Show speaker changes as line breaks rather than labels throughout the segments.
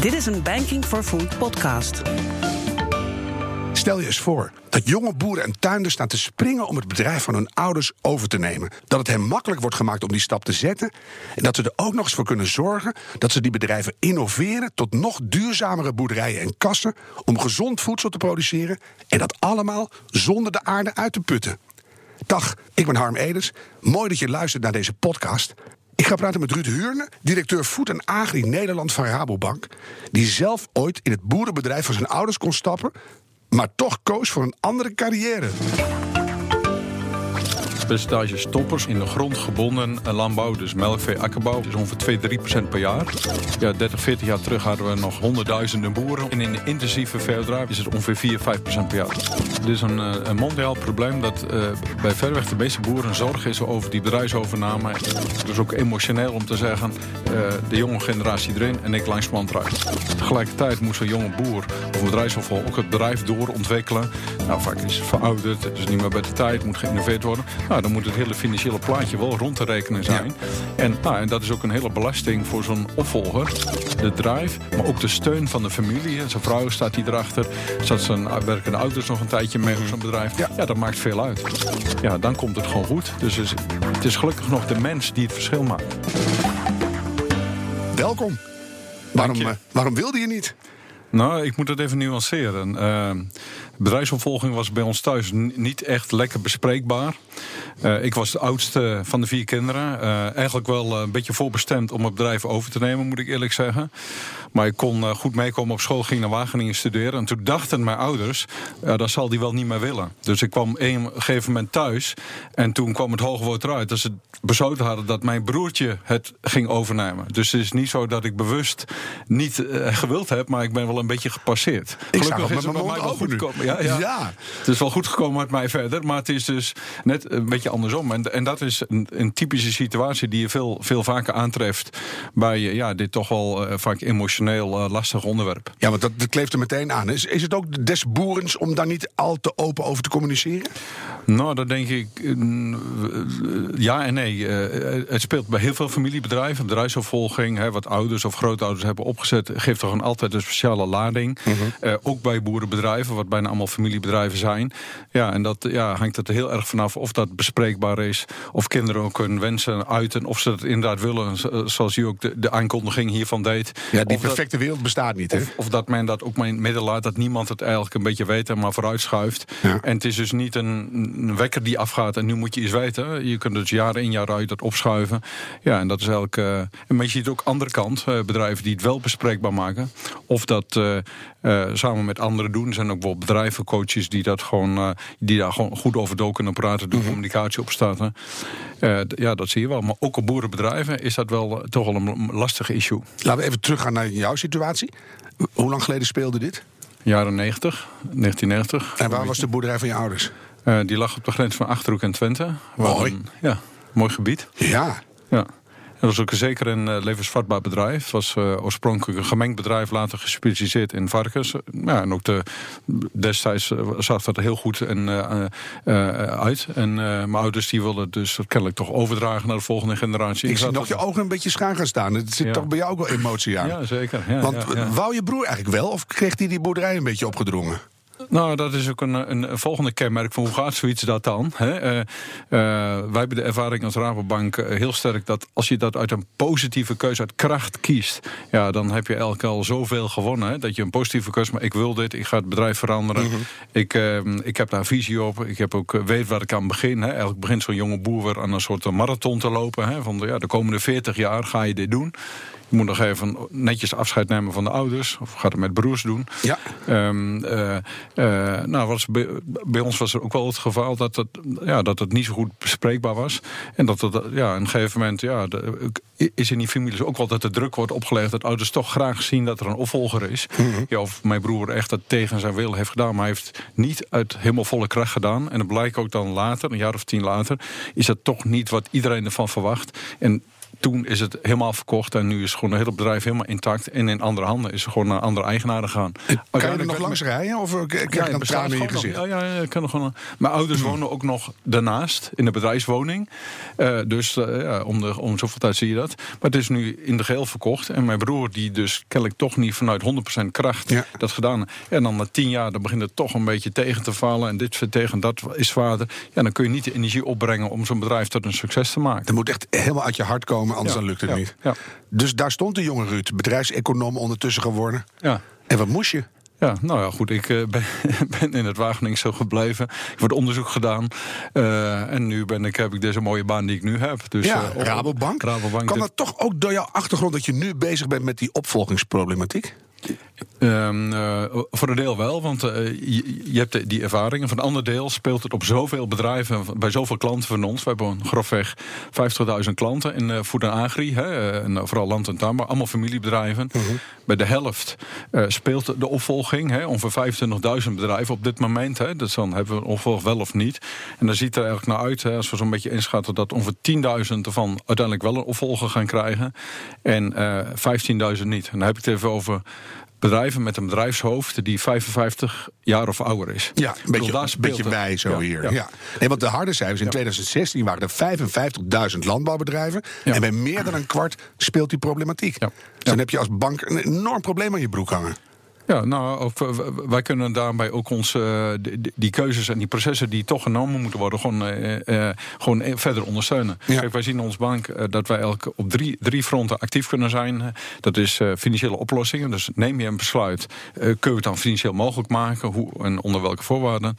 Dit is een Banking for Food podcast.
Stel je eens voor dat jonge boeren en tuinders staan te springen om het bedrijf van hun ouders over te nemen. Dat het hen makkelijk wordt gemaakt om die stap te zetten. En dat ze er ook nog eens voor kunnen zorgen dat ze die bedrijven innoveren tot nog duurzamere boerderijen en kassen om gezond voedsel te produceren. En dat allemaal zonder de aarde uit te putten. Dag, ik ben Harm Edens. Mooi dat je luistert naar deze podcast. Ik ga praten met Ruud Huurne, directeur Food en Agri Nederland van Rabobank. Die zelf ooit in het boerenbedrijf van zijn ouders kon stappen, maar toch koos voor een andere carrière
percentage stoppers in de grond gebonden landbouw, dus melkvee, akkerbouw, is ongeveer 2, 3 procent per jaar. Ja, 30, 40 jaar terug hadden we nog honderdduizenden boeren. En in de intensieve veehouderijen is het ongeveer 4, 5 procent per jaar. Dit is een, eh, een mondiaal probleem dat uh, bij verreweg de meeste boeren zorg is over die bedrijfsovername. Dus ook emotioneel om te zeggen, uh, de jonge generatie erin en ik langs eruit. Tegelijkertijd moest een jonge boer of bedrijfsopvolger ook het bedrijf doorontwikkelen. Nou, vaak is het verouderd, het is niet meer bij de tijd, moet geïnnoveerd worden. Nou, dan moet het hele financiële plaatje wel rond te rekenen zijn. En, nou, en dat is ook een hele belasting voor zo'n opvolger. De drive, maar ook de steun van de familie. Zijn vrouw staat hier erachter. Zat zijn werkende ouders nog een tijdje mee op zo'n bedrijf. Ja. ja, dat maakt veel uit. Ja, dan komt het gewoon goed. Dus het is gelukkig nog de mens die het verschil maakt.
Welkom. Waarom, uh, waarom wilde je niet?
Nou, ik moet het even nuanceren. Uh, bedrijfsopvolging was bij ons thuis niet echt lekker bespreekbaar. Uh, ik was de oudste van de vier kinderen. Uh, eigenlijk wel een beetje voorbestemd om het bedrijf over te nemen, moet ik eerlijk zeggen. Maar ik kon goed meekomen op school, ging naar Wageningen studeren. En toen dachten mijn ouders, dat zal die wel niet meer willen. Dus ik kwam een gegeven moment thuis. En toen kwam het hoge woord eruit. Dat ze besloten hadden dat mijn broertje het ging overnemen. Dus het is niet zo dat ik bewust niet gewild heb, maar ik ben wel een beetje gepasseerd.
Ik Gelukkig is het bij mij wel goed gekomen.
Ja, ja. ja, Het is wel goed gekomen met mij verder, maar het is dus net een beetje andersom. En, en dat is een, een typische situatie die je veel, veel vaker aantreft bij ja, dit toch wel uh, vaak emotioneel uh, lastig onderwerp.
Ja, want dat, dat kleeft er meteen aan. Is, is het ook des boerens om daar niet al te open over te communiceren?
Nou, dat denk ik ja en nee. Het speelt bij heel veel familiebedrijven, bedrijfsopvolging, hè, wat ouders of grootouders hebben opgezet, geeft toch een, altijd een speciale lading. Mm -hmm. ook bij boerenbedrijven, wat bijna allemaal familiebedrijven zijn. Ja, en dat ja, hangt het heel erg vanaf of dat bespreekbaar is. Of kinderen ook hun wensen uiten. Of ze het inderdaad willen. Zoals u ook de, de aankondiging hiervan deed.
Ja, die perfecte wereld bestaat niet. Hè?
Of, of, dat men dat ook maar in midden laat. Dat niemand het eigenlijk een beetje weet en maar vooruitschuift. Ja. En het is dus niet een, een, wekker die afgaat en nu moet je iets weten. Je kunt dus jaar in jaar uit dat opschuiven. Ja, en dat is eigenlijk. Uh, en je ziet ook andere kant. Uh, bedrijven die het wel bespreekbaar maken. Of dat uh, samen met anderen doen. Er zijn ook bijvoorbeeld bedrijven, coaches die dat gewoon, uh, die daar gewoon goed over door kunnen praten, de mm -hmm. communicatie opstarten. Ja, dat zie je wel. Maar ook op boerenbedrijven is dat wel toch wel een lastig issue.
Laten we even teruggaan naar jouw situatie. Hoe lang geleden speelde dit?
Jaren 90, 1990.
En waar was de boerderij van je ouders?
Die lag op de grens van Achterhoek en Twente.
Mooi.
Een, ja, mooi gebied.
Ja.
Ja. Dat was ook zeker een uh, levensvatbaar bedrijf. Het was uh, oorspronkelijk een gemengd bedrijf, later gespecialiseerd in varkens. Ja, en ook de, destijds zag dat heel goed en, uit. En mijn ouders die wilden dus dat kennelijk toch overdragen naar de volgende generatie.
Ik zie nog je ogen een beetje schuin gaan staan. Het zit ja. toch bij jou ook wel emotie aan.
Ja, zeker. Ja,
Want wou je broer eigenlijk wel of kreeg hij die boerderij een beetje opgedrongen?
Nou, dat is ook een, een, volgende kenmerk van hoe gaat zoiets dat dan? Hè? Uh, uh, wij hebben de ervaring als Rabobank heel sterk dat als je dat uit een positieve keuze, uit kracht kiest, ja, dan heb je elke al zoveel gewonnen. Hè? Dat je een positieve keuze, maar ik wil dit, ik ga het bedrijf veranderen. Mm -hmm. ik, uh, ik heb daar visie op, ik heb ook weet waar ik aan begin. Hè? Eigenlijk begint zo'n jonge boer weer aan een soort marathon te lopen. Hè? Van de, ja, de komende 40 jaar ga je dit doen. Je moet nog even netjes afscheid nemen van de ouders. Of gaat het met broers doen.
Ja.
Um, uh, uh, nou, was bij, ons was er ook wel het geval dat het, ja, dat het niet zo goed bespreekbaar was. En dat het ja, een gegeven moment ja, de, is in die families ook wel dat de druk wordt opgelegd. Dat ouders toch graag zien dat er een opvolger is. Mm -hmm. ja, of mijn broer echt dat tegen zijn wil heeft gedaan. Maar hij heeft niet uit helemaal volle kracht gedaan. En het blijkt ook dan later, een jaar of tien later, is dat toch niet wat iedereen ervan verwacht. En toen is het helemaal verkocht en nu is gewoon het hele bedrijf helemaal intact. En in andere handen is gewoon naar andere eigenaren gaan.
Kan je er nog langs rijden of eh, krijg je
ja,
dan tranen in je
gewoon
gezicht?
nog. Ja, ja, ik kan nog gewoon. Mijn ouders wonen ook nog daarnaast in de bedrijfswoning. Eh, dus eh, ja, om, de, om zoveel tijd zie je dat. Maar het is nu in de geheel verkocht. En mijn broer, die dus kennelijk toch niet vanuit 100% kracht
Ja.
dat gedaan. En dan na tien jaar, dan begint het toch een beetje tegen te vallen. En dit tegen dat is zwaarder. Ja, dan kun je niet de energie opbrengen om zo'n bedrijf tot een succes te maken.
Het moet echt helemaal uit je hart komen, anders dan lukt het niet.
ja.
Dus daar stond de jonge Ruud, bedrijfseconoom ondertussen geworden.
Ja.
En wat moest je?
Ja, nou ja, goed. Ik eh, ben, ben in het Wageningse zo gebleven. Ik word onderzoek gedaan. Eh, en nu ben ik, heb ik deze mooie baan die ik nu heb. Dus,
ja,
eh, op-
Rabobank.
Rabobank.
Kan dat toch ook door jouw achtergrond dat je nu bezig bent met die opvolgingsproblematiek?
Ehm, eh, voor een deel wel, want eh, je, je hebt die ervaringen. Van een ander deel speelt het op zoveel bedrijven, bij zoveel klanten van ons. We hebben grofweg 50.000 klanten in eh Food en Agri. Hè, en vooral land en tuinbouw, allemaal familiebedrijven. Bij de helft speelt de opvolging. Hè, ongeveer 25.000 bedrijven op dit moment. Hè, dus dan hebben we een opvolg wel of niet. En dan ziet er eigenlijk naar uit, hè, als we zo'n beetje inschatten... dat ongeveer 10.000 ervan uiteindelijk wel een opvolger gaan krijgen. En eh 15.000 niet. En dan heb ik het even over bedrijven met een bedrijfshoofd die 55 jaar of ouder is.
Ja, een beetje, een beetje wij zo
Ja,
hier. Ja.
ja.
Nee, want de harde cijfers in 2016 waren er 55.000 landbouwbedrijven. En bij meer dan een kwart speelt die problematiek. Dus dan heb je als bank een enorm probleem aan je broek hangen.
Ja, nou, of, eh, wij kunnen daarbij ook onze, eh, die- keuzes en die processen die toch genomen moeten worden, gewoon, eh, gewoon eh, verder ondersteunen.
Ja.
Kijk, wij zien in ons bank dat wij elke op drie, drie fronten actief kunnen zijn. Dat is financiële oplossingen. Dus neem je een besluit, kun je het dan financieel mogelijk maken? Hoe en onder welke voorwaarden?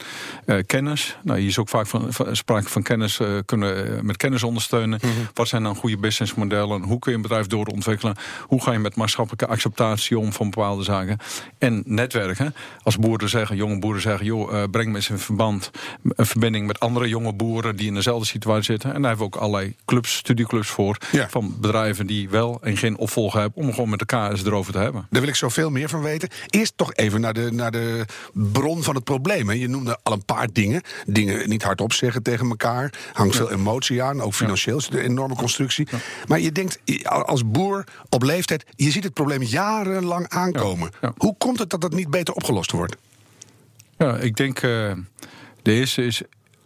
Eh, kennis. Nou, hier is ook vaak van, van- sprake van kennis, kunnen met kennis ondersteunen. Wat zijn dan goede businessmodellen? Hoe kun je een bedrijf doorontwikkelen? Hoe ga je met maatschappelijke acceptatie om van bepaalde zaken? En netwerken. Als boeren zeggen, jonge boeren zeggen, joh, eh, breng me eens in verband, een verbinding met andere jonge boeren die in dezelfde situatie zitten. En daar hebben we ook allerlei clubs, studieclubs voor.
Ja.
Van bedrijven die wel en geen opvolger hebben, om gewoon met elkaar eens erover te hebben.
Daar wil ik zoveel meer van weten. Eerst toch even naar de, naar de bron van het probleem. Hè. Je noemde al een paar dingen. Dingen niet hardop zeggen tegen elkaar. Hangt veel emotie aan. Ook financieel is het een enorme constructie. Maar je denkt als boer op leeftijd... je ziet het probleem jarenlang aankomen. Hoe komt het dat dat niet beter opgelost wordt?
Ja, ik denk eh, de eerste is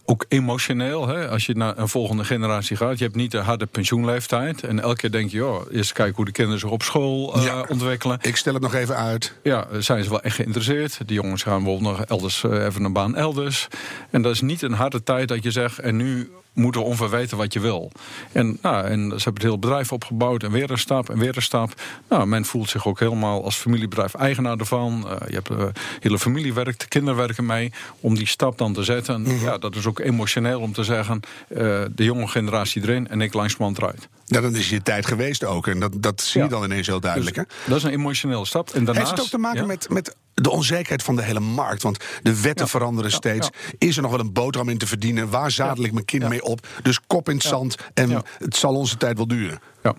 ook emotioneel. Hè? Als je naar een volgende generatie gaat. Je hebt niet de harde pensioenleeftijd. En elke keer denk je, joh, eerst kijken hoe de kinderen zich op school eh,
Ja.
ontwikkelen.
Ik stel het nog even uit.
Ja, zijn ze wel echt geïnteresseerd. Die jongens gaan bijvoorbeeld nog elders eh, even een baan elders. En dat is niet een harde tijd dat je zegt... en nu moeten we ongeveer weten wat je wil. En, nou, en ze hebben het hele bedrijf opgebouwd en weer een stap en weer een stap. Nou, men voelt zich ook helemaal als familiebedrijf eigenaar ervan. Eh, je hebt de hele familie werkt, de kinderen werken mee... om die stap dan te zetten.
Mhm.
Ja, dat is ook emotioneel om te zeggen... eh, de jonge generatie erin en ik langsman eruit.
Nou, dan is je tijd geweest ook. En dat, dat zie je
Ja.
dan ineens heel duidelijk. hè?
Dus dat is een emotionele stap. En daarnaast,
Heeft het ook te maken
ja?
met, met de onzekerheid van de hele markt? Want de wetten
Ja.
veranderen
Ja,
steeds. Is er nog wel een boterham in te verdienen? Waar zadel ik mijn kind
Ja.
mee op? Dus kop in het zand. En
Ja.
het zal onze tijd wel duren.
Ja.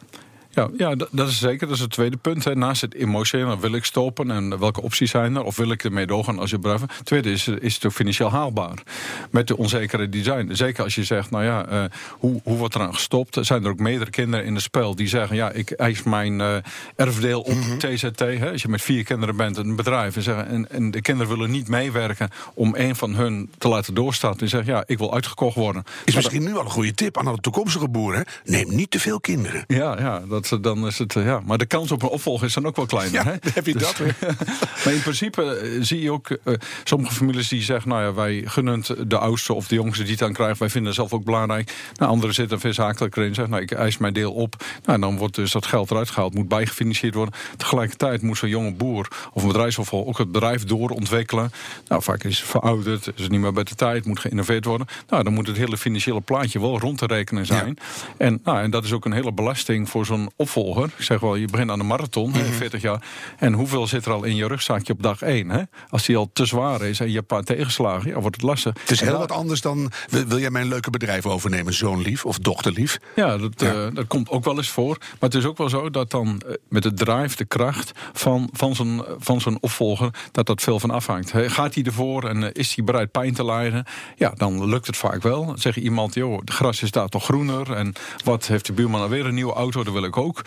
Ja, ja dat, is zeker. Dat is het tweede punt. Hè. Naast het emotionele, wil ik stoppen en welke opties zijn er? Of wil ik ermee doorgaan als je bedrijf? Tweede is, is het ook financieel haalbaar? Met de onzekere die zijn. Zeker als je zegt, nou ja, eh, hoe, hoe wordt er aan gestopt? Zijn er ook meerdere kinderen in het spel die zeggen, ja, ik eis mijn eh, erfdeel op TZT. Hè. Als je met vier kinderen bent, een bedrijf, en, zeggen, en, en de kinderen willen niet meewerken om een van hun te laten doorstaan. Die zeggen, ja, ik wil uitgekocht worden.
Is misschien nu al een goede tip aan alle toekomstige boeren. Neem niet te veel kinderen.
Ja, ja, dat, dan is het, eh, ja. Maar de kans op een opvolger is dan ook wel kleiner.
Ja,
hè? Dus-
dan heb je dat weer.
maar in principe eh, zie je ook eh, sommige families die zeggen... nou ja, wij gunnen het de oudste of de jongste die het dan krijgt. Wij vinden het zelf ook belangrijk. Nou, anderen zitten veel zakelijker in en zeggen... nou, ik eis mijn deel op. Nou, en dan wordt dus dat geld eruit gehaald. Moet bijgefinancierd worden. Tegelijkertijd moet zo'n jonge boer of een bedrijfsopvolger... ook het bedrijf doorontwikkelen. Nou, vaak is het verouderd, is het niet meer bij de tijd... moet geïnnoveerd worden. Nou, dan moet het hele financiële plaatje wel rond te rekenen zijn. En, nou, en dat is ook een hele belasting voor zo'n opvolger. Ik zeg wel, je begint aan de marathon, mm 40 jaar. En hoeveel zit er al in je rugzakje op dag 1? Hè? Als die al te zwaar is en je hebt een paar tegenslagen, ja, wordt het lastig.
Het is heel wat anders dan, wil, jij mijn leuke bedrijf overnemen, zoonlief of dochterlief?
Ja, dat, ja. dat komt ook wel eens voor. Maar het is ook wel zo dat dan met de drive, de kracht van, van zo'n van zo'n opvolger, dat dat veel van afhangt. Gaat hij ervoor en is hij bereid pijn te lijden? Ja, dan lukt het vaak wel. Dan zegt iemand, joh, de gras is daar toch groener. En wat heeft de buurman alweer een nieuwe auto? Dat wil ik ook.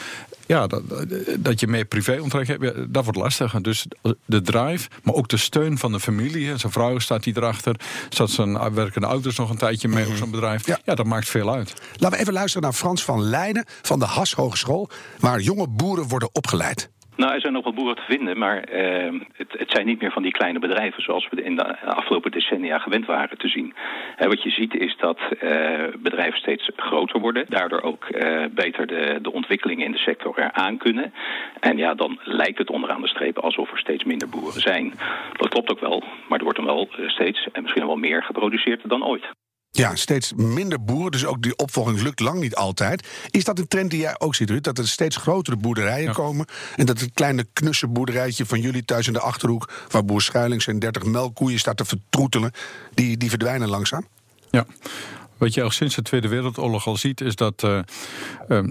Ja, dat, dat je meer privé onttrekt hebt, dat wordt lastig. Dus de drive, maar ook de steun van de familie. Zijn vrouw staat hier erachter. Zat zijn werkende ouders nog een tijdje mee op zo'n bedrijf. Ja. ja. dat maakt veel uit.
Laten we even luisteren naar Frans van Leiden van de Has Hogeschool. Waar jonge boeren worden opgeleid.
Nou, er zijn nog wel boeren te vinden, maar uh, het, het, zijn niet meer van die kleine bedrijven zoals we in de afgelopen decennia gewend waren te zien. Wat je ziet is dat uh, bedrijven steeds groter worden, daardoor ook uh, beter de, de ontwikkelingen in de sector eraan kunnen. En ja, dan lijkt het onderaan de streep alsof er steeds minder boeren zijn. Dat klopt ook wel, maar er wordt dan wel steeds en misschien wel meer geproduceerd dan ooit.
Ja, steeds minder boeren, dus ook die opvolging lukt lang niet altijd. Is dat een trend die jij ook ziet, Ruud? Dat er steeds grotere boerderijen komen... en dat het kleine knusse boerderijtje van jullie thuis in de Achterhoek... waar boer Schuilings en 30 melkkoeien staat te vertroetelen... die, die verdwijnen langzaam?
Ja. Wat je al sinds de Tweede Wereldoorlog al ziet, is dat... Uh, uh,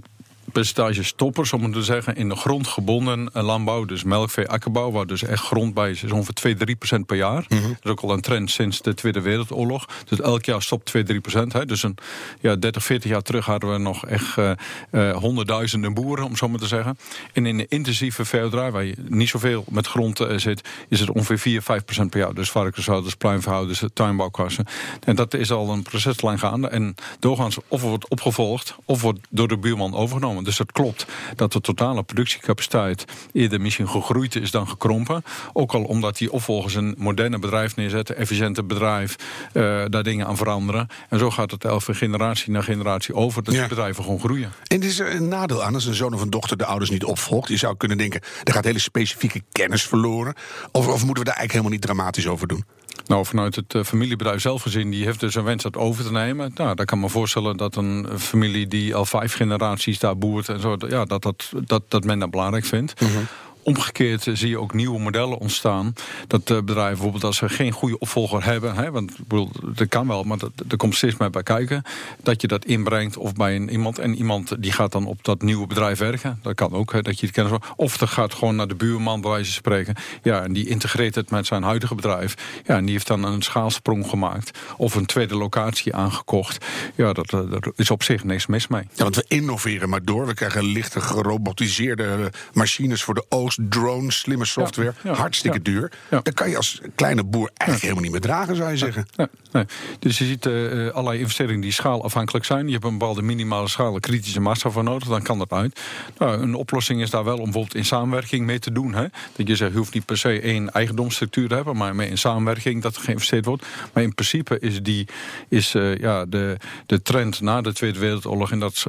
percentage stoppers, om het te zeggen, in de grondgebonden landbouw, dus melkvee, akkerbouw, waar dus echt grond bij is, is ongeveer 2, 3 procent per jaar. Mhm. Dat is ook al een trend sinds de Tweede Wereldoorlog. Dus elk jaar stopt 2, 3 procent. Dus een ja, 30, 40 jaar terug hadden we nog echt uh, uh, honderdduizenden boeren, om zo maar te zeggen. En in de intensieve veehouderij, waar je niet zoveel met grond uh, zit, is het ongeveer 4, 5 procent per jaar. Dus varkenshouders, pluimverhouders, tuinbouwkassen. En dat is al een proceslijn gaande. En doorgaans of wordt opgevolgd, of wordt door de buurman overgenomen. Dus het klopt dat de totale productiecapaciteit eerder misschien gegroeid is dan gekrompen. Ook al omdat die opvolgers een moderne bedrijf neerzetten, efficiënte bedrijf, uh, daar dingen aan veranderen. En zo gaat het elf generatie na generatie over, dat die bedrijven gewoon groeien.
En is er een nadeel aan als een zoon of een dochter de ouders niet opvolgt? Je zou kunnen denken, er gaat hele specifieke kennis verloren. Of, of moeten we daar eigenlijk helemaal niet dramatisch over doen?
Nou, vanuit het uh, familiebedrijf zelf gezien, die heeft dus een wens dat over te nemen. Nou, daar kan me voorstellen dat een familie die al vijf generaties daar boert en zo, ja, dat, dat, dat, dat men dat belangrijk vindt. Mm Omgekeerd zie je ook nieuwe modellen ontstaan. Dat bedrijven bijvoorbeeld als ze geen goede opvolger hebben, hè, want bedoel, dat kan wel, maar dat, er komt steeds meer bij kijken. Dat je dat inbrengt of bij een, iemand en iemand die gaat dan op dat nieuwe bedrijf werken. Dat kan ook, dat je het kennis Of dat gaat gewoon naar de buurman, bij wijze van spreken. Ja, en die integreert het met zijn huidige bedrijf. Ja, en die heeft dan een schaalsprong gemaakt. Of een tweede locatie aangekocht. Ja, dat, er is op zich niks mis mee.
Want we innoveren maar door. We krijgen lichte gerobotiseerde machines voor de oogst drones, slimme software. hartstikke duur. Dan kan je als kleine boer eigenlijk helemaal niet meer dragen, zou je zeggen.
Nee. Dus je ziet uh, allerlei investeringen die schaalafhankelijk zijn. Je hebt een bepaalde minimale schaal, kritische massa voor nodig. Dan kan dat uit. Nou, een oplossing is daar wel om bijvoorbeeld in samenwerking mee te doen. Hè? Dat je zegt, je hoeft niet per se één eigendomsstructuur te hebben, maar mee in samenwerking dat er geïnvesteerd wordt. Maar in principe is, die, is uh, ja, de, de trend na de Tweede Wereldoorlog in dat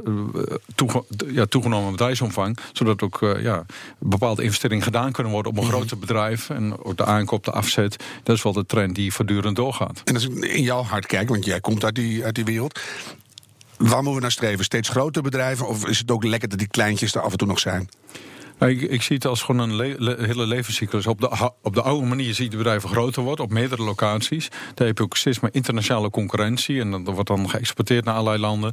toege, ja, toegenomen bedrijfsomvang, zodat ook ja, bepaalde investeringen gedaan kunnen worden op een mm groter bedrijf. En ook de aankoop, de afzet. Dat is wel de trend die voortdurend doorgaat.
En als ik in jouw hart kijk, want jij komt uit die, uit die wereld. Waar moeten we naar streven? Steeds grotere bedrijven? Of is het ook lekker dat die kleintjes er af en toe nog zijn?
Ik, ik, zie het als gewoon een hele levenscyclus. Op de, op de oude manier zie je de bedrijven groter worden, op meerdere locaties. Daar heb je ook steeds meer internationale concurrentie. En dat wordt dan geëxporteerd naar allerlei landen.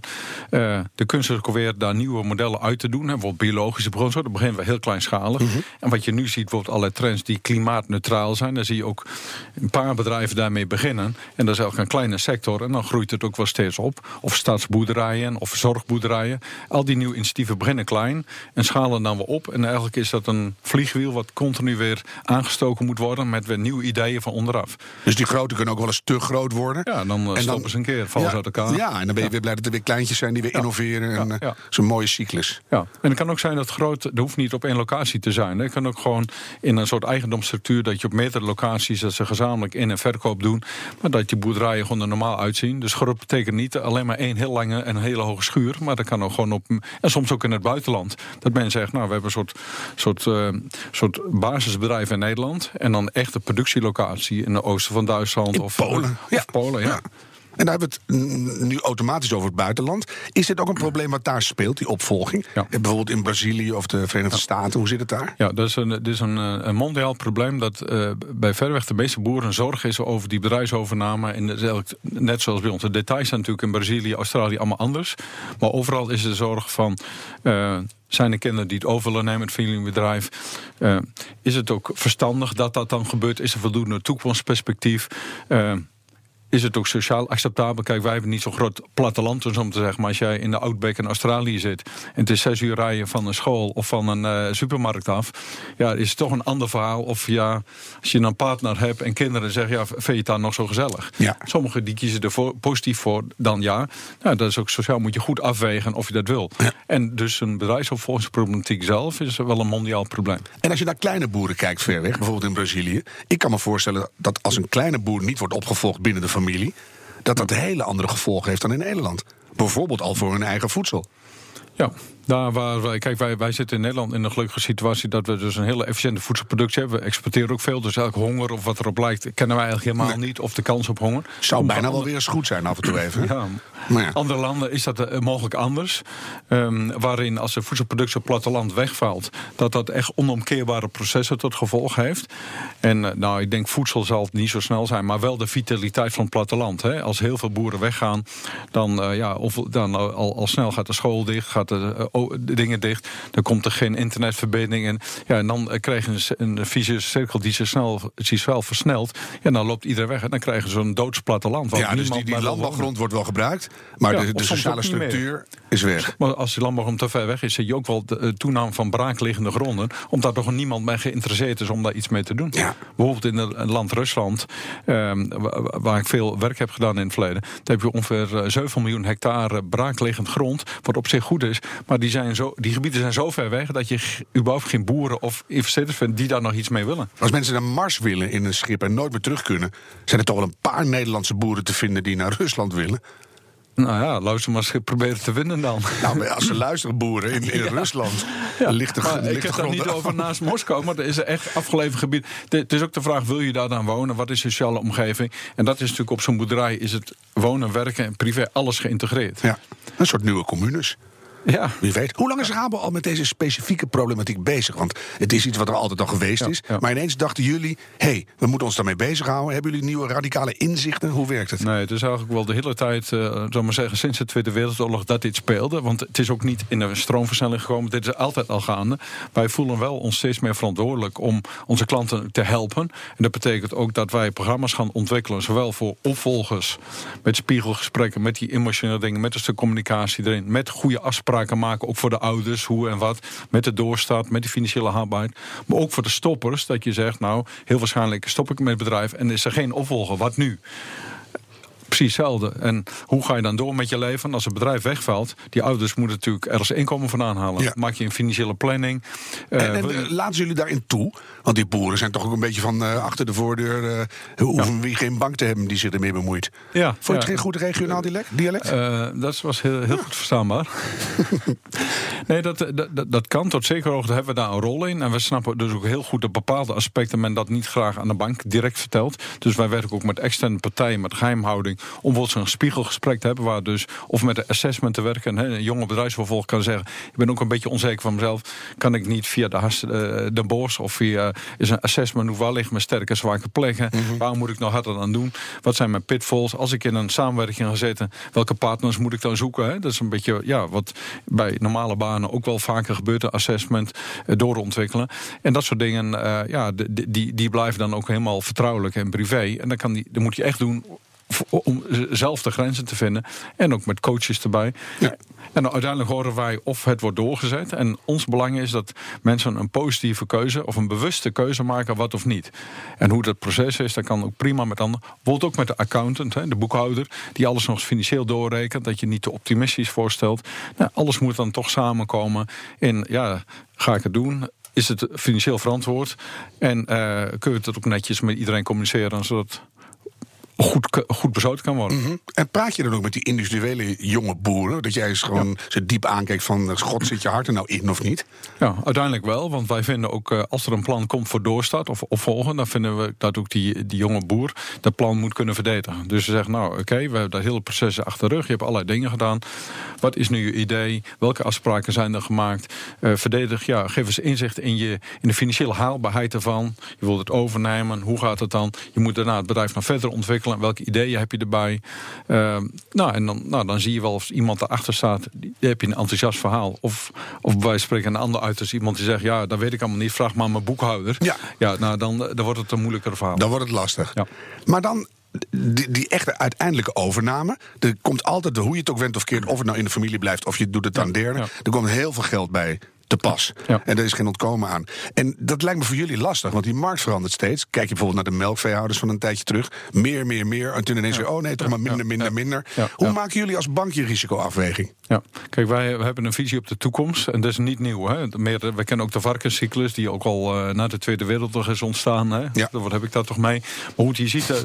Uh, de kunst is ook weer daar nieuwe modellen uit te doen. Hè, bijvoorbeeld biologische bronzen. Dat beginnen we heel kleinschalig. Mm En wat je nu ziet, bijvoorbeeld allerlei trends die klimaatneutraal zijn. Daar zie je ook een paar bedrijven daarmee beginnen. En dat is eigenlijk een kleine sector. En dan groeit het ook wel steeds op. Of stadsboerderijen of zorgboerderijen. Al die nieuwe initiatieven beginnen klein en schalen dan weer op. En eigenlijk is dat een vliegwiel wat continu weer aangestoken moet worden met weer nieuwe ideeën van onderaf.
Dus die grote kunnen ook wel eens te groot worden.
Ja, dan uh, en stoppen ze een keer, vallen
ze
uit elkaar.
Ja, en dan ben je weer blij dat er weer kleintjes zijn die weer innoveren. En, uh, Zo'n mooie cyclus.
Ja, en het kan ook zijn dat groot, dat hoeft niet op één locatie te zijn. Het kan ook gewoon in een soort eigendomsstructuur dat je op meerdere locaties dat ze gezamenlijk in- en verkoop doen. Maar dat je boerderijen gewoon er normaal uitzien. Dus groot betekent niet alleen maar één heel lange en hele hoge schuur. Maar dat kan ook gewoon op. En soms ook in het buitenland. Dat men zegt, nou, we hebben een soort soort, uh, soort basisbedrijf in Nederland. En dan echt een productielocatie in de oosten van Duitsland.
In
of
Polen.
Of Polen, ja.
En daar hebben we het nu automatisch over het buitenland. Is dit ook een probleem wat daar speelt, die opvolging? Ja. Eh, bijvoorbeeld in Brazilië of de Verenigde Staten, hoe zit het daar?
Ja, dat is een, dat is een, een mondiaal probleem dat uh, bij verreweg de meeste boeren zorg is over die bedrijfsovername. En dat net zoals bij ons. De details zijn natuurlijk in Brazilië, Australië allemaal anders. Maar overal is de zorg van. Uh, zijn er kinderen die het over willen nemen, het familiebedrijf? Uh, is het ook verstandig dat dat dan gebeurt? Is er voldoende toekomstperspectief? Uh, is het ook sociaal acceptabel? Kijk, wij hebben niet zo'n groot platteland, om te zeggen. Maar als jij in de Outback in Australië zit... en het is zes uur rijden van een school of van een uh, supermarkt af... ja, is het toch een ander verhaal. Of ja, als je een partner hebt en kinderen zeggen... ja, vind je het dan nog zo gezellig? Ja. Sommigen die kiezen er voor, positief voor dan ja. Nou, dat is ook sociaal, moet je goed afwegen of je dat wil. Ja. En dus een bedrijfsopvolgingsproblematiek zelf... is wel een mondiaal probleem.
En als je naar kleine boeren kijkt ver weg, bijvoorbeeld in Brazilië... ik kan me voorstellen dat als een kleine boer niet wordt opgevolgd binnen de familie, dat dat hele andere gevolgen heeft dan in Nederland. Bijvoorbeeld al voor hun eigen voedsel.
Ja, waar wij, kijk, wij, wij zitten in Nederland in een gelukkige situatie dat we dus een hele efficiënte voedselproductie hebben. We exporteren ook veel, dus eigenlijk honger of wat erop lijkt, kennen wij eigenlijk helemaal niet. Of de kans op honger.
Zou bijna wel weer eens goed zijn af en toe even.
ja. Maar ja. Andere landen is dat uh, mogelijk anders. Um, waarin als de voedselproductie op platteland wegvalt, dat dat echt onomkeerbare processen tot gevolg heeft. En uh, nou, ik denk voedsel zal het niet zo snel zijn, maar wel de vitaliteit van het platteland. Hè. Als heel veel boeren weggaan, dan, uh, ja, of, dan al, al snel gaat de school dicht, gaat de de dingen dicht. Dan komt er geen internetverbinding. En, ja, en dan krijg je een, een vicieuze cirkel die zich snel, zich wel versnelt. Ja, dan loopt iedereen weg en dan krijgen ze een doodsplatte
Ja, dus die, die landbouwgrond wordt wel gebruikt, maar ja, de, de sociale structuur is weg.
Maar als die landbouwgrond te ver weg is, zie je ook wel de eh, toename van braakliggende gronden. Omdat toch niemand bij geïnteresseerd is om daar iets mee te doen. Ja. Bijvoorbeeld in het land Rusland, ehm, waar ik veel werk heb gedaan in het verleden. Daar heb je ongeveer 7 eh, miljoen hectare braakliggend grond. Wat op zich goed is, maar die, zijn zo, die gebieden zijn zo ver weg dat je überhaupt geen boeren of investeerders vindt die daar nog iets mee willen.
Als mensen naar Mars willen in een schip en nooit meer terug kunnen, zijn er toch wel een paar Nederlandse boeren te vinden die naar Rusland willen.
Nou ja, luister maar eens proberen te winnen dan.
Nou, als ze luisteren, boeren in, in Rusland, ja. ligt er
maar Ik heb het niet over naast Moskou, maar er is een echt afgelegen gebied. Het is ook de vraag, wil je daar dan wonen? Wat is de sociale omgeving? En dat is natuurlijk op zo'n boerderij, is het wonen, werken en privé alles geïntegreerd.
Ja, een soort nieuwe communes. Ja. Wie weet. Hoe lang is Rabo al met deze specifieke problematiek bezig? Want het is iets wat er altijd al geweest is. Maar ineens dachten jullie: hé, hey, we moeten ons daarmee bezighouden. Hebben jullie nieuwe radicale inzichten? Hoe werkt het?
Nee, het is eigenlijk wel de hele tijd, uh, zal maar zeggen, sinds de Tweede Wereldoorlog dat dit speelde. Want het is ook niet in een stroomversnelling gekomen. Dit is altijd al gaande. Wij voelen wel ons steeds meer verantwoordelijk om onze klanten te helpen. En dat betekent ook dat wij programma's gaan ontwikkelen, zowel voor opvolgers, met spiegelgesprekken, met die emotionele dingen, met een stuk communicatie erin, met goede afspraken maken, ook voor de ouders, hoe en wat, met de doorstart, met de financiële haalbaarheid. Maar ook voor de stoppers, dat je zegt, nou, heel waarschijnlijk stop ik met het bedrijf en is er geen opvolger, wat nu? Precies hetzelfde. En hoe ga je dan door met je leven? Als het bedrijf wegvalt, die ouders moeten natuurlijk ergens inkomen vandaan halen. Maak je een financiële planning.
En, en uh, laten jullie daarin toe? Want die boeren zijn toch ook een beetje van uh, achter de voordeur. Uh, hoeven ja. wie geen bank te hebben die zich ermee bemoeit. Ja, Vond je het geen goed regionaal dialect?
dat was heel, heel goed verstaanbaar. nee, dat, dat, dat kan. Tot zeker hoogte hebben we daar een rol in. En we snappen dus ook heel goed de bepaalde aspecten men dat niet graag aan de bank direct vertelt. Dus wij werken ook met externe partijen, met geheimhouding om bijvoorbeeld zo'n spiegelgesprek te hebben, waar dus of met de assessment te werken. Hè, een jonge bedrijfsvervolg kan zeggen: Ik ben ook een beetje onzeker van mezelf. Kan ik niet via de, has, uh, de bos of via is een assessment, hoe waar liggen mijn sterke en zwakke plekken? Mm Waar moet ik nog harder aan doen? Wat zijn mijn pitfalls? Als ik in een samenwerking ga zitten, welke partners moet ik dan zoeken? Hè? Dat is een beetje ja, wat bij normale banen ook wel vaker gebeurt: een assessment uh, doorontwikkelen. En dat soort dingen, uh, ja, die, die, die blijven dan ook helemaal vertrouwelijk en privé. En dan, kan die, dan moet je echt doen om zelf de grenzen te vinden. En ook met coaches erbij. Ja. En uiteindelijk horen wij of het wordt doorgezet. En ons belang is dat mensen een positieve keuze of een bewuste keuze maken, wat of niet. En hoe dat proces is, dat kan ook prima met anderen. Bijvoorbeeld ook met de accountant, de boekhouder, die alles nog eens financieel doorrekent. Dat je niet te optimistisch voorstelt. Nou, alles moet dan toch samenkomen in, ja, ga ik het doen? Is het financieel verantwoord? En uh, kun je het ook netjes met iedereen communiceren, zodat goed, goed besloten kan worden.
Mhm. En praat je dan ook met die individuele jonge boeren? Dat jij eens gewoon ze diep aankijkt van... God, zit je hart er nou in of niet?
Ja, uiteindelijk wel. Want wij vinden ook, eh, als er een plan komt voor doorstart of opvolgen... dan vinden we dat ook die, die jonge boer dat plan moet kunnen verdedigen. Dus ze zeggen, nou oké, we hebben dat hele proces achter de rug. Je hebt allerlei dingen gedaan. Wat is nu je idee? Welke afspraken zijn er gemaakt? Uh, verdedig, ja, geef eens inzicht in, je, in de financiële haalbaarheid ervan. Je wilt het overnemen. Hoe gaat het dan? Je moet daarna het bedrijf nog verder ontwikkelen. Welke ideeën heb je erbij? Uh, nou, en dan, nou, dan zie je wel of iemand erachter staat. Die, heb je een enthousiast verhaal. Of, of wij spreken een ander uit als iemand die zegt... ja, dat weet ik allemaal niet, vraag maar mijn boekhouder. Ja, ja nou, dan, dan wordt het een moeilijker verhaal.
Dan wordt het lastig. Ja. Maar dan die, die, echte uiteindelijke overname. Er komt altijd, hoe je het ook went of keert, of het nou in de familie blijft of je doet het aan derde. Er komt heel veel geld bij te pas. En er is geen ontkomen aan. En dat lijkt me voor jullie lastig, want die markt verandert steeds. Kijk je bijvoorbeeld naar de melkveehouders van een tijdje terug. Meer, meer, meer. En toen ineens weer, oh nee, toch maar minder, minder, minder. Hoe maken jullie als bank je risicoafweging?
Ja, kijk, wij hebben een visie op de toekomst. En dat is niet nieuw. Hè? Meer, we kennen ook de varkenscyclus, die ook al uh, na de Tweede Wereldoorlog is ontstaan. Hè? Ja. Wat heb ik daar toch mee? Maar goed, je ziet, uh,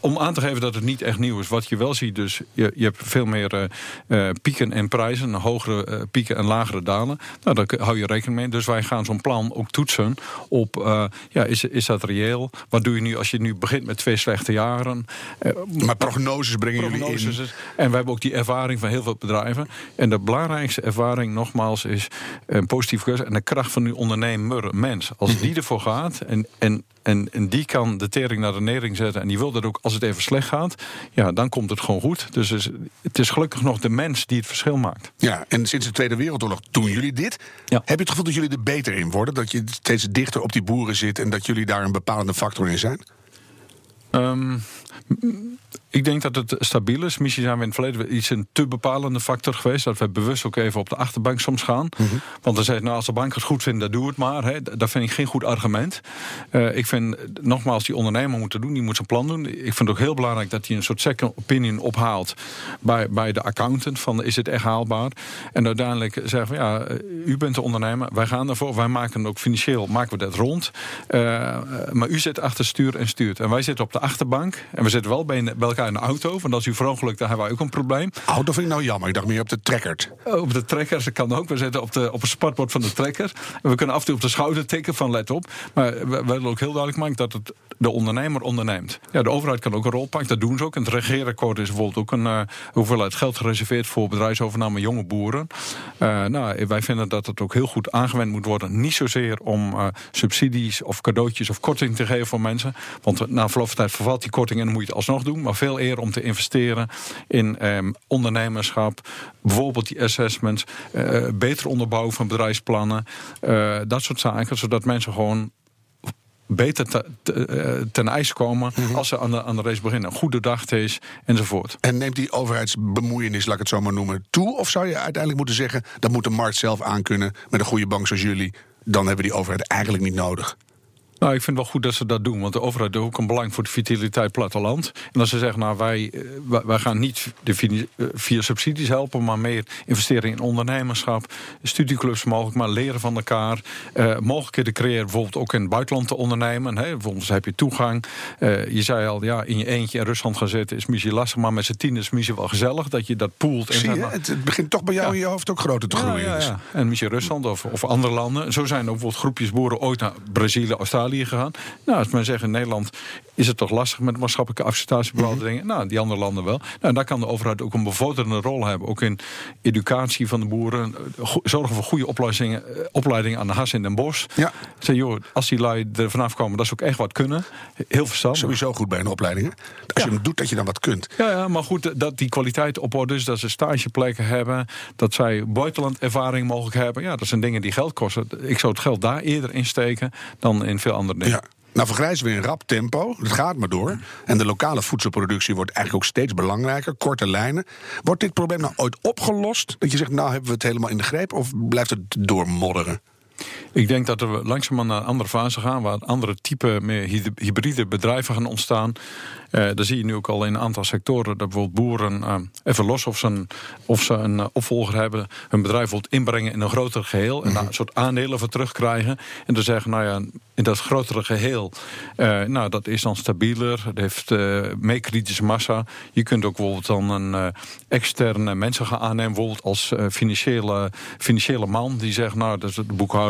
om aan te geven dat het niet echt nieuw is. Wat je wel ziet, dus je, je hebt veel meer uh, pieken en prijzen. Hogere pieken en lagere dalen. Nou, daar hou je rekening mee. Dus wij gaan zo'n plan ook toetsen op, uh, ja, is, is dat reëel? Wat doe je nu als je nu begint met twee slechte jaren?
Uh, maar prognoses brengen prognoses jullie in?
En we hebben ook die ervaring van heel veel bedrijven. En de belangrijkste ervaring, nogmaals, is een positieve keuze en de kracht van uw ondernemer, mens. Als mhm. die ervoor gaat en, en en, en, die kan de tering naar de nering zetten. En die wil dat ook als het even slecht gaat. Ja, dan komt het gewoon goed. Dus het is gelukkig nog de mens die het verschil maakt.
Ja, en sinds de Tweede Wereldoorlog doen jullie dit. Ja. Heb je het gevoel dat jullie er beter in worden? Dat je steeds dichter op die boeren zit en dat jullie daar een bepalende factor in zijn?
Um, ik denk dat het stabiel is. Misschien zijn we in het verleden iets een te bepalende factor geweest. Dat we bewust ook even op de achterbank soms gaan. Mhm. Want dan zeggen nou, als de bank het goed vindt, dan doe het maar. Hè. Dat vind ik geen goed argument. Uh, ik vind, nogmaals, die ondernemer moet het doen. Die moet zijn plan doen. Ik vind het ook heel belangrijk dat hij een soort second opinion ophaalt... bij, bij de accountant, van is het echt haalbaar? En uiteindelijk zeggen we, ja, u bent de ondernemer. Wij gaan ervoor. Wij maken ook financieel, maken we dat rond. Uh, maar u zit achter stuur en stuurt. En wij zitten op de achterbank. En we zitten wel bij, bij elkaar in de auto. Want als u verongelukt, dan hebben wij ook een probleem.
Auto vind ik nou jammer. Ik dacht meer op de trekker.
Oh, op de trekker, dat kan ook. We zitten op, de, op een spatbord van de trekker. En we kunnen af en toe op de schouder tikken van let op. Maar we, willen ook heel duidelijk maken dat het de ondernemer onderneemt. Ja, de overheid kan ook een rol pakken. Dat doen ze ook. En het regeerakkoord is bijvoorbeeld ook een uh, hoeveelheid geld gereserveerd voor bedrijfsovername jonge boeren. Uh, nou, wij vinden dat het ook heel goed aangewend moet worden. Niet zozeer om uh, subsidies of cadeautjes of korting te geven voor mensen. Want na verloop van tijd vervalt die korting en dan moet je het alsnog doen. Maar veel eerder om te investeren in um, ondernemerschap. Bijvoorbeeld die assessments. Uh, beter onderbouwen van bedrijfsplannen. Uh, dat soort zaken. Zodat mensen gewoon beter te, te, uh, ten ijs komen mm -hmm. als ze aan de, aan de race beginnen. Goede dag is enzovoort.
En neemt die overheidsbemoeienis, laat ik het zo maar noemen, toe? Of zou je uiteindelijk moeten zeggen, dat moet de markt zelf aankunnen met een goede bank zoals jullie? Dan hebben we die overheid eigenlijk niet nodig.
Nou, ik vind het wel goed dat ze dat doen. Want de overheid heeft ook een belang voor de vitaliteit platteland. En als ze zeggen, nou, wij, eh, wij gaan niet de eh, via subsidies helpen... maar meer investeren in ondernemerschap, studieclubs mogelijk... maar leren van elkaar, uh, mogelijkheden creëren... bijvoorbeeld ook in het buitenland te ondernemen. Hè. Bijvoorbeeld heb je toegang. Uh, je zei al, ja, in je eentje in Rusland gaan zitten is misschien lastig... maar met z'n tien is misschien wel gezellig dat je dat poelt.
Zie je, het begint toch bij jou in je hoofd ook groter te groeien. Ja, ja,
ja. En misschien Rusland of, of andere landen. Zo zijn ook bijvoorbeeld groepjes boeren ooit naar Brazilië, Australië gegaan. Nou, als men zegt in Nederland is het toch lastig met maatschappelijke acceptatie bepaalde mhm. dingen. Nou, die andere landen wel. Nou, daar kan de overheid ook een bevorderende rol hebben. Ook in educatie van de boeren. Zorgen voor goede opleidingen, eh, opleidingen aan de has in Den Bosch. Ja. Zeg, joh, als die lui er vanaf komen, dat ze ook echt wat kunnen. Heel verstandig.
Sowieso goed bij een opleiding. Als je hem doet, dat je dan wat kunt.
Ja, ja, maar goed, dat die kwaliteit op orde is. Dat ze stageplekken hebben. Dat zij buitenlandervaring mogelijk hebben. Ja, dat zijn dingen die geld kosten. Ik zou het geld daar eerder insteken dan in veel andere.
Ja. Nou vergrijzen we in rap tempo. Het gaat maar door. En de lokale voedselproductie wordt eigenlijk ook steeds belangrijker. Korte lijnen. Wordt dit probleem nou ooit opgelost? Dat je zegt, nou hebben we het helemaal in de greep? Of blijft het doormodderen?
Ik denk dat we langzaam naar een andere fase gaan, waar andere type meer hybride bedrijven gaan ontstaan. Uh, daar zie je nu ook al in een aantal sectoren dat bijvoorbeeld boeren, uh, even los of ze, een, of ze een uh, opvolger hebben, hun bedrijf bijvoorbeeld inbrengen in een groter geheel en daar een soort aandelen voor terugkrijgen. En dan zeggen, nou ja, in dat grotere geheel, nou dat is dan stabieler, het heeft meer kritische massa. Je kunt ook bijvoorbeeld dan een externe mensen gaan aannemen, bijvoorbeeld als financiële, financiële man, die zegt, nou dat is de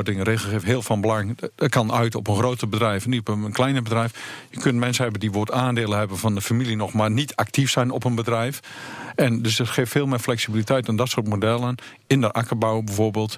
boekhouding, regelgeving heel van belang. Dat kan uit op een groter bedrijf, niet op een kleiner bedrijf. Je kunt mensen hebben die woord aandelen hebben van de familie nog maar niet actief zijn op een bedrijf. En dus het geeft veel meer flexibiliteit aan dat soort modellen. In de akkerbouw bijvoorbeeld.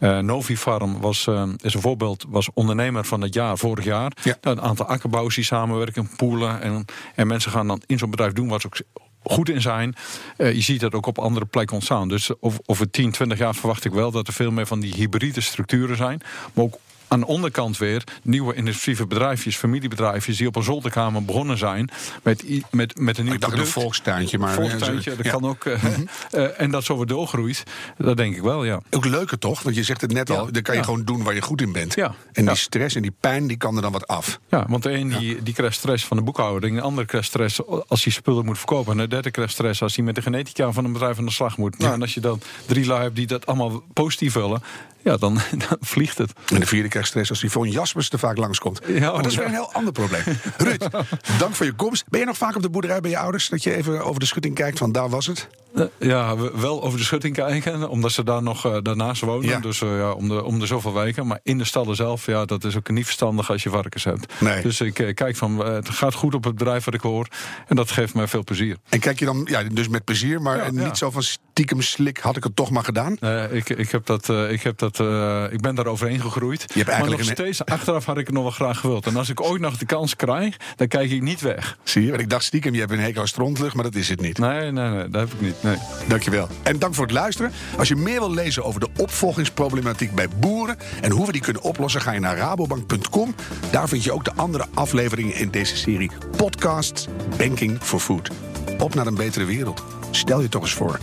Uh, Novifarm was, uh, is een voorbeeld, was ondernemer van het jaar vorig jaar. Ja. Een aantal akkerbouwers die samenwerken, poelen. En, en mensen gaan dan in zo'n bedrijf doen wat ze ook goed in zijn. Uh, je ziet dat ook op andere plekken ontstaan. Dus over 10, 20 jaar verwacht ik wel dat er veel meer van die hybride structuren zijn. Maar ook aan de onderkant weer nieuwe innovatieve bedrijfjes, familiebedrijfjes die op een zolderkamer begonnen zijn met, met, met een nieuw
product. een volkstuintje, maar
volkstuintje, dat kan ook. Uh, uh, en dat zo weer doorgroeit, dat denk ik wel, ja.
Ook leuker toch? Want je zegt het net al, dan kan je gewoon doen waar je goed in bent.
Ja.
En die stress en die pijn, die kan er dan wat af.
Ja, want de een die, die krijgt stress van de boekhouding, de andere krijgt stress als hij spullen moet verkopen, en de derde krijgt stress als hij met de genetica van een bedrijf aan de slag moet. Nou, en als je dan drie lui hebt die dat allemaal positief vullen, ja, dan, dan, vliegt het.
En de vierde krijgt stress als Yvonne Jaspers te vaak langskomt. Ja, maar dat is weer een heel ander probleem. Ruud, dank voor je komst. Ben je nog vaak op de boerderij bij je ouders? Dat je even over de schutting kijkt van daar was het?
Eh, ja, wel over de schutting kijken, omdat ze daar nog uh, daarnaast wonen. Ja. Dus uh, ja, om, de, om de zoveel weken. Maar in de stallen zelf, ja, dat is ook niet verstandig als je varkens hebt. Nee. Dus ik kijk van, het gaat goed op het bedrijf wat ik hoor. En dat geeft mij veel plezier.
En kijk je dan, ja, dus met plezier, maar ja, niet zo van stiekem slik, had ik het toch maar gedaan?
ik, ik, heb dat, ik, heb dat, ik ben daar overheen gegroeid. Je hebt eigenlijk maar nog steeds, achteraf had ik het nog wel graag gewild. En als ik ooit nog de kans krijg, dan kijk ik niet weg.
Zie je, want ik dacht stiekem, je hebt een hekel aan strontlucht, maar dat is het niet.
Nee, nee, nee, dat heb ik niet. Nee.
Dankjewel. En dank voor het luisteren. Als je meer wil lezen over de opvolgingsproblematiek bij boeren en hoe we die kunnen oplossen, ga je naar rabobank.com. Daar vind je ook de andere afleveringen in deze serie podcasts Banking for Food. Op naar een betere wereld. Stel je toch eens voor.